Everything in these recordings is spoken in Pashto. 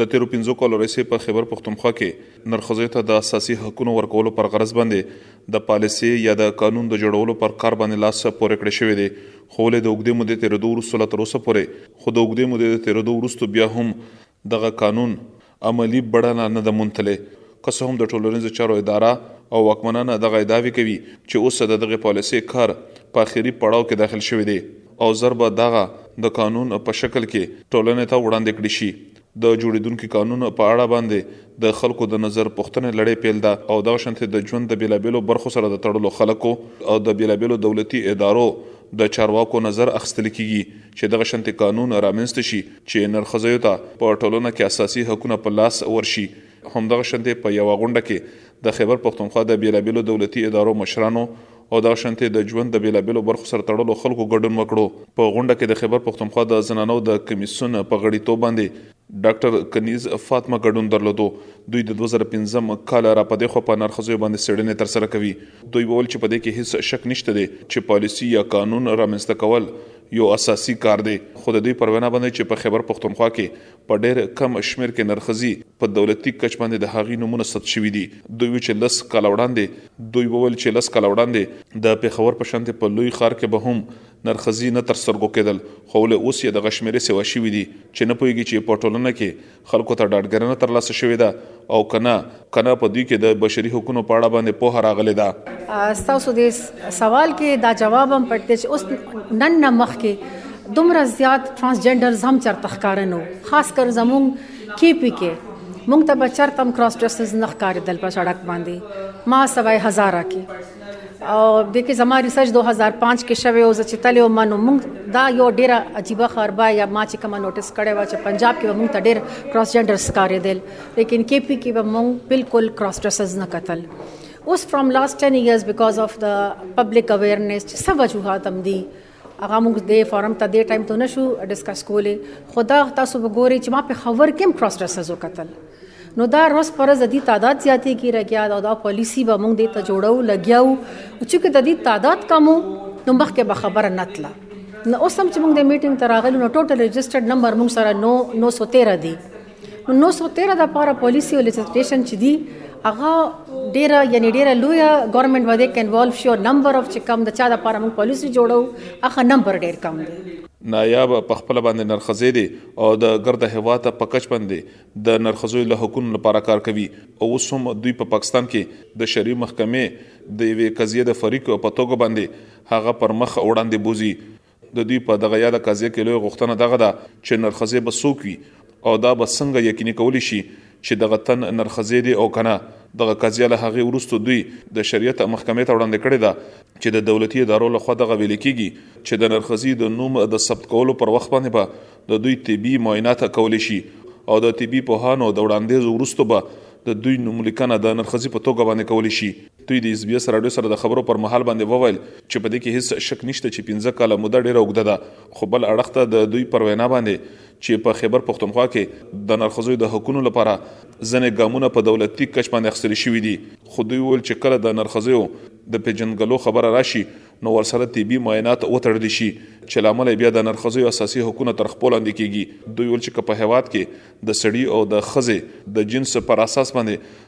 د تېرو پنځو کالو راهیسې په خېبر پښتونخوا کې نرښځیو ته د اساسي حقونو ورکولو پر غرض باندې د پالیسې یا د قانون د جوړولو پر کار باندې لاس پورې کړی شوی دی خو ولې د اوږدې مودې تېرېدو وروسته لا تر اوسه پورې خو د اوږدې مودې د تېرېدو وروسته بیا هم دغه قانون عملي بڼه لا نه ده موندتلې که څه هم د ټولنیزو چارو اداره او واکمنان دغه ادعاوې کوي چې اوس د دغې پالیسې کار په اخري پړاو کې داخل شوی دی. او زر به دغه د قانون په شکل کې ټولنې ته وړاندې کړي شي. د جوړېدونکي قانون په اړه باندې د خلکو د نظر پوښتنې لړۍ پېل ده او دغه شانتې د ژوند د بېلابېلو برخو سره د تړلو خلکو او د بېلابېلو دولتي ادارو د چارواکو نظر اخستل کېږي چې دغه شانتې قانون رامنځته شي چې نرښځیو ته په ټولنه کې اساسي حقونه په لاس ورشي. همدغه شانتې په یوه غونډه کې د خېبر پښتونخوا د بېلابېلو دولتي ادارو مشرانو او داشانتې د ژوند د بېلابېلو برخو سره تړلو خلکو ګډون وکړو. په غونډه کې د خېبر پښتونخوا د زنانو د کمېسیون په غړیتوب باندې ډاکټر کنیز فاطمه ګډون درلودو. دوی د دوه زره پنځم کال را په دېخوا په نرښځیو باندې څېړنې ترسره کوي. دوی وویل چې په دې کې هېڅ شک نشته دی چې پالیسي یا قانون رامنځته کول یو اساسي کار دی، خو د دوی پر وینا باندې چې په خېبر پښتونخوا کې په ډېر کم شمېر کې نرښځي په دولتي کچ باندې د هغوی نومونه ثبت شوي دي. دوی وي چې لس کاله وړاندې دوی وویل چې لس کاله وړاندې د پېښور په شانتې په لوی ښار کې به هم نرښځي نه تر سترګو کېدل خو له اوس یې دغه شمېرې سوا شوي دي چې نه پوهېږي چې په ټولنه کې خلکو ته ډاډګرنه ترلاسه شوې ده او که نه کنه په دوی کې د بشري حقوقو په اړه باندې پوهه راغلې ده ستاسو د سوال کې دا جواب هم پټ دی چې اوس نن نه مخ کې دومره زیات ترانسجندر زم چرته ښکارنو خاص کر زمون کې پی کې مونږ ته بچر تم کراس ډریسز نه ښکارېدل په سړک باندې ما سوای هزاره کې او د کې زما ریسرچ 2005 کې شوه او چې تل یو منو مونږ دا یو ډیره عجیب خبره یا ما چې کوم نوټیس کړې و چې پنجاب کې مونږ ته ډیر کراس جندر سکارې دل لیکن کې پی کې به مونږ بالکل کراس ډریسز نه قتل اوس فرام لاست 10 ایئرز بیکاز اف د پبلک اویرنس چې څه وجوهات هم دي هغه موږ د فورم ته د ټایم ته نشو ډیسکس کولې خدا تاسو وګورئ چې ما په خبر کې هم کراس ډریسز وکتل نو دا روز پر زدي تعداد زیاتې کی راګیا دا دا پالیسی به موږ دې ته جوړو لګیاو او چې د دې تعداد کمو نو مخکې به خبر نه تله نو اوس هم چې موږ د میټینګ تراغلو نو ټوټل ريجسترډ نمبر موږ سره 9 913 دی نو سو تیر د پاره پالیسی او لیجسلیشن چې دی هغه ډیره یعنی ډیره لوی ګورنمنت باندې کې انوالو شي او نمبر اف چې کم د چا د لپاره موږ پالیسی جوړو هغه نمبر ډیر کم دی نایاب په خپل باندې نرخزې دي او د ګرد هوا ته په کچ باندې د نرخزو له حقوقو لپاره کار کوي او اوس هم دوی په پاکستان کې د شری محکمې د یوې قضیې د فریق په توګه باندې هغه پر مخ وړاندې بوزي د دوی په دغه یاده قضیه کې لوی غوښتنه دغه ده چې نرخزې به څوک وي او دا به څنګه یقیني کولی شي چې دغه تن نرخزې دی او کنه دغه قضیه له هغه وروسته دوی د شریعت محکمې ته وړاندې کړې ده چې د دولتي ادارو لخوا دغه ویل کیږي چې د نرخزي د نوم د ثبت کولو پر وخت باندې به د دوی طبي معاینات کولی شي او د طبي پوهانو د وړاندیز وروسته به د دوی نوملیکنه د نرخزي په توګه باندې کولی شي دوی د ایسبیس راډیو سره د خبرو پر مهال باندې وویل چې په دې کې هیڅ شک نشته چې پنځه کاله موده ډیره اوږده ده خو بل اړخ ته د دوی پر وینا باندې چې په خیبر پښتونخوا کې د نرښځو د حقونو لپاره ځنې ګامونه په دولتي کچ باندې اخیستل شوي دي خو دوی وویل چې کله د نرښځو د پیژندګلو خبره راشي نو ورسره طبي معاینات وتړل شي چې لامل بیا د نرښځو اساسي حقونه تر خپل لاندې کیږي دوی ویل چې که په هیواد کې د سړي او د ښځې د جنس پر اساس باندې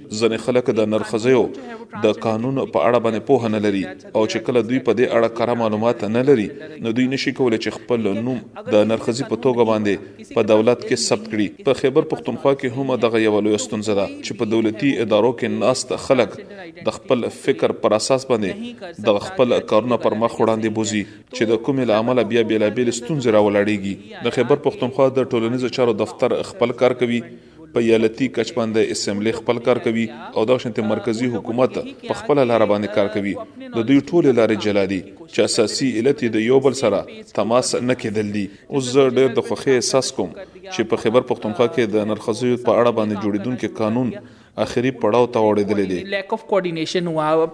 ځنې خلک د نرخزیو د قانون په اړه باندې پوه نه لري او چې کله دوی په دې اړه کره معلومات نه لري نو دوی نشي کولای چې خپل نوم د نرخزي په توګه باندې په دولت کې ثبت کړي په خیبر پښتونخوا کې هم دغه یو لوی ستونزه ده چې په دولتي ادارو کې ناست خلک د خپل فکر پر اساس باندې د خپل کارونه پر مخ وړاندې بوزي چې د کومې لامل بیا بیلابیل ستونزې راولړيږي د خیبر پښتونخوا د ټولنیزو چارو دفتر خپل کار کوي په ایالتي کچ باندې اسمبلی خپل کار کوي او دغه شنت مرکزی حکومت په خپل لار باندې کار کوي د دوی ټول لارې جلا دي چې اساسي علت د یو بل سره تماس نه کېدل دي او زه ډېر د خوخي احساس کوم چې په خبر پښتونخوا کې د نرخزیو په اړه باندې جوړیدونکو قانون اخري پړاو ته وړېدلې دي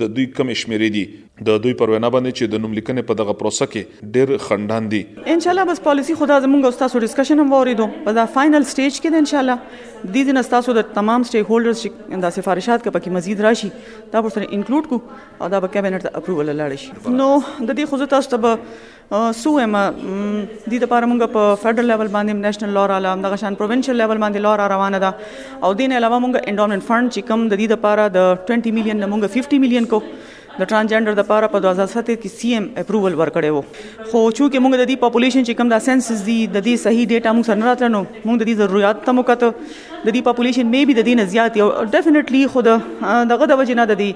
د دوی کمې شمېرې دي. د دوی پر وینا باندې چې د نوم لیکنې په دغه پروسه کې ډېر خنډان دي. انشاالله بس پالیسي خو دا زمونږ او ستاسو ډسکشن هم واورېدو بس دا فاینل سټیج کې ده انشاالله دې دې نه ستاسو د تمام سټیک هولډرز چې دا سفارشات که پکې مزید راشي دا به ورسره انکلوډ کو او دا به کابینټ ته اپروول لاړ شي نو د دې خو زه تاسو ته به څه وایم دې لپاره موږ په فدرال لیول باندې نېشنل لا رااله دغه شان پروینشل لیول باندې لا را روانه ده او دین علاوه موږ انډومنټ فند چې کوم د دې لپاره د 20 میلیون نه موږ 50 میلیون کو د ترانسجندر د لپاره په 2007 کې سی ایم اپروول ورکړی وو خو چې موږ د دې پاپولیشن چې کوم د سنسس دی د دې صحیح ډیټا موږ سره نه راتل نو موږ د دې ضرورت ته موږ کته د دې پاپولیشن مې به د دې نه زیات او ډیفینیټلی خود دغه د وجې نه د دې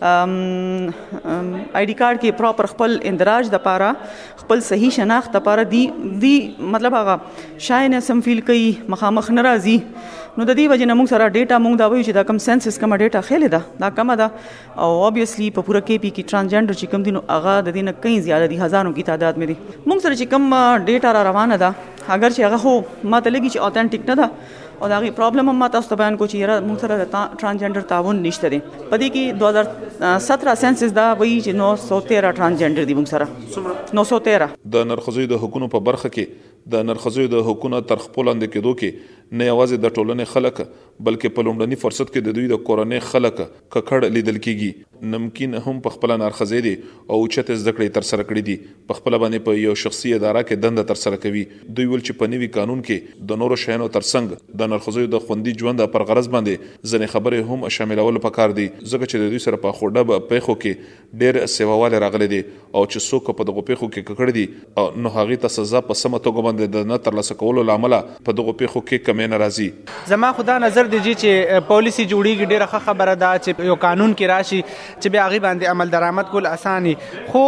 آی ډی کارت کې پراپر خپل اندراج د پاره خپل صحیح شناخت د پاره دی دی مطلب هغه شاینه سم فیل کوي مخامخ ناراضي نو د دې وجه نه موږ سره ډیټا موږ دا وایو چې دا کم سنسس کم ډیټا خېله ده دا کم ده او اوبویسلی په پوره کې پی کې ترانسجندر چې کم دي نو هغه د دې نه کین زیاده دي هزارو کې تعداد مې دي موږ سره چې کم ډیټا را روانه ده اگر چې هغه هو ماته لګي چې اوتنټیک نه ده او دا غي پرابلم هم تاسو ته بیان کو چې یره موږ سره د ترانسجندر تعاون نشته دی په دې کې 2017 سنسس دا وایي چې 913 ترانسجندر دي موږ سره 913 د نرخزوی د حقوقو په برخه کې د نرخزوی د حقوقو تر خپل اند کېدو کې نه یوازې د ټولنې خلک بلکې په لومړني فرصت کې د دوی د کورنۍ خلک ککړ لیدل کیږي نمکین هم په خپل نرخزې دي او چته زده کړې تر سره کړې دي په خپله باندې په يو شخصي اداره کې دنده تر سره کوي. دوی وويل چې په نوي قانون کې د نورو شيانو تر څنګ د نرښځيو د خوندي ژوند پر غرض باندې ځينې خبرې هم شاملول په کار دي ځکه چې د دوی سره په خډب پيښو کې ډير سيواوالی راغلی دی او چې څوک په دغو پيښو کې ککړ دي نو هغوی ته سزا په سمه توګه باندې د نه ترلاسه کولو له امله په دغو پيښو کې کمی نه راځي. زما خو دا نظر دی جی چې پالیسي جوړيږي ډيره ښه خبره ده چې په يو قانون کې راشي چې بیا هغه باندې عمل درآمد کول اساني خو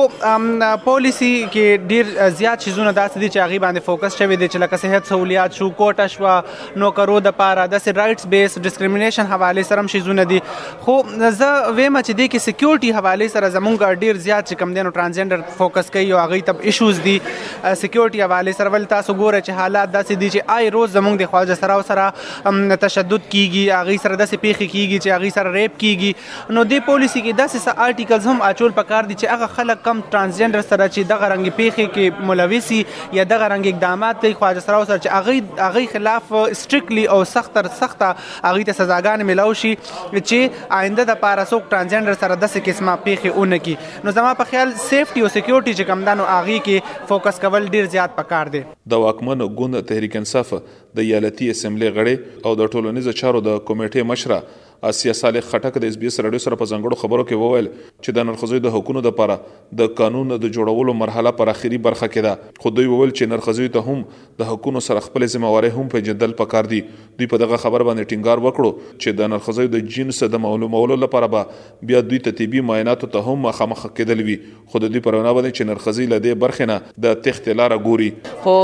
پالیسی کې ډیر زیات شیزونه داسې دي چې هغه باندې فوکس شوی دی چې لکه صحت سہولیات شو کوټه شو نو کرو د پاره د رائټس بیس ډیسکریمینیشن حواله سره هم شیزونه دي خو زه ویم چې د کې سکیورټي حواله سره زمونږ ډیر زیات چې کم دینو ترانسجندر فوکس کوي او هغه تب ایشوز دي سکیورټي حواله سره ول تاسو ګوره چې حالات داسې دي چې آی روز زمونږ د خواجه سره سره تشدد کیږي هغه سره داسې پیخي کیږي چې هغه سره ریپ کیږي نو دې پالیسي کې داسې څه آرټیکلز هم اچول پکار دي چې هغه خلک کم ټرانسجنډر سره چې دغه رنګ پیښې کې ملوث دي یا دغه رنګ اقدامات کوي خواجه سراو سره چې هغه هغه خلاف سټریکټلی او سخت تر سخته هغه ته سزاګان ملاو شي چې آینده د پاره څوک ټرانسجنډر سره داسې قسمه پیښې اونه کی نو زما په خیال سیفټي او سکیورټي چې کم دانو هغه کې فوکس کول ډیر زیات پکار دي د واکمن ګوند تحریک انصاف د ایالتي اسمبلې غړې او د ټولنیزو چارو د کمېټې مشره اسیا صالح خټک د اس بي اس راډیو سره په ځانګړو خبرو کې وویل چې د نرښځیو د حقونو لپاره د قانون د جوړولو مرحله پر اخري برخه کې ده خو دوی وویل چې نرښځیو ته هم د حقونو سره خپلې ذمه وارۍ هم پېژندل پکار دي دوی په دغه خبره باندې ټینګار وکړو چې د نرښځیو د جنس د معلومولو لپاره به بیا دوی ته طبي معایناتو ته هم مخامخ کېدل وي خو د دوی پر وینا باندې چې نرخزي له دې برخې نه د تخت لار ګوري خو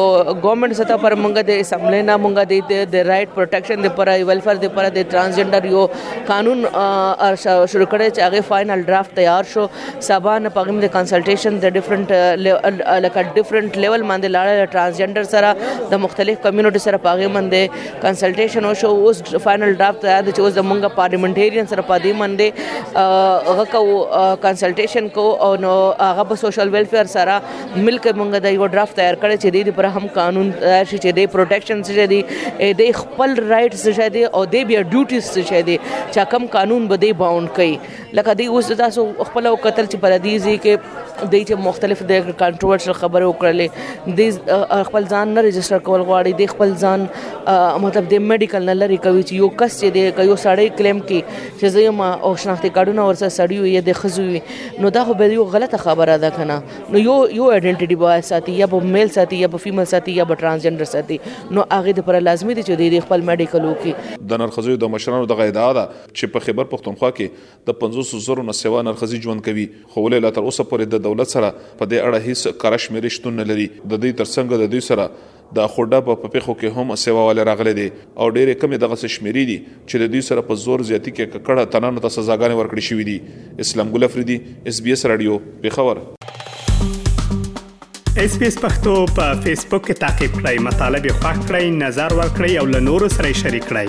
ګورنمنت ستا پر مونږ د اسمبلی نه مونږ د د رائټ پروټیکشن د پر ویلفیر د پر د ترانسجندر یو قانون شروع کړی چې هغه فائنل ډرافټ تیار شو سبا نه پغم د کنسلټیشن د ډیفرنٹ لکه ډیفرنٹ لیول باندې لاړ ترانسجندر سره د مختلف کمیونټي سره پاغه باندې کنسلټیشن وشو اوس فائنل ډرافټ تیار دی چې اوس زمونږ پارلیمنټیرین سره په دې باندې هغه کو کنسلټیشن کو او نو هغه په سوشل ویلفیر سره مل کې مونږ د یو ډرافټ تیار کړی چې دې پر هم قانون تیار شي چې دې پروټیکشن څه دي دې خپل رائټس څه دي او دې بیا ډیوټیز څه دي چې کوم قانون به دې باوند کوي لکه دی اوس تاسو خپل او قتل چې پر دې ځي کې د چې مختلف د کنټروورشل خبرو وکړلې د خپل ځان نه ريجستره کول غواړي د خپل ځان مطلب د میډیکل نه لري کوي چې یو کس چې د یو سړی کلیم کې چې زه ما او شناختی کارډونه ورسره سړی وي د خزوي نو دا خو به یو غلطه خبره ده کنه نو یو یو ائیډنټیټي بوای ساتي یا به میل ساتي یا به فیمیل ساتي یا به ترانسجندر ساتي نو هغه د پر لازمي دي چې د خپل میډیکل وکي د نرخزوي د مشرانو د غیدا ده چې په خېبر پښتونخوا کې د پنځوسو زرو نه سوا نر ښځي ژوند کوي، خو ولې لا تر اوسه پورې د دولت سره په دې اړه هیڅ کره شمېرې شتون نه لري. د دوی تر څنګ د دوی سره د اخو ډب په پېښو کې هم سېوا والي راغلي دي او ډېرې کمې دغسې شمېرې دي چې د دوی سره په زور زیاتي کې ککړ تنانو ته سزاګانې ورکړې شوي دي. اسلام ګل افریدي، ایس بي ایس راډیو، پېښور. اس پی اس پختو په فیسبوک کې تا کې پلی مطلب یو فاک کړئ نظر ور کړئ او له نورو سره شریک کړئ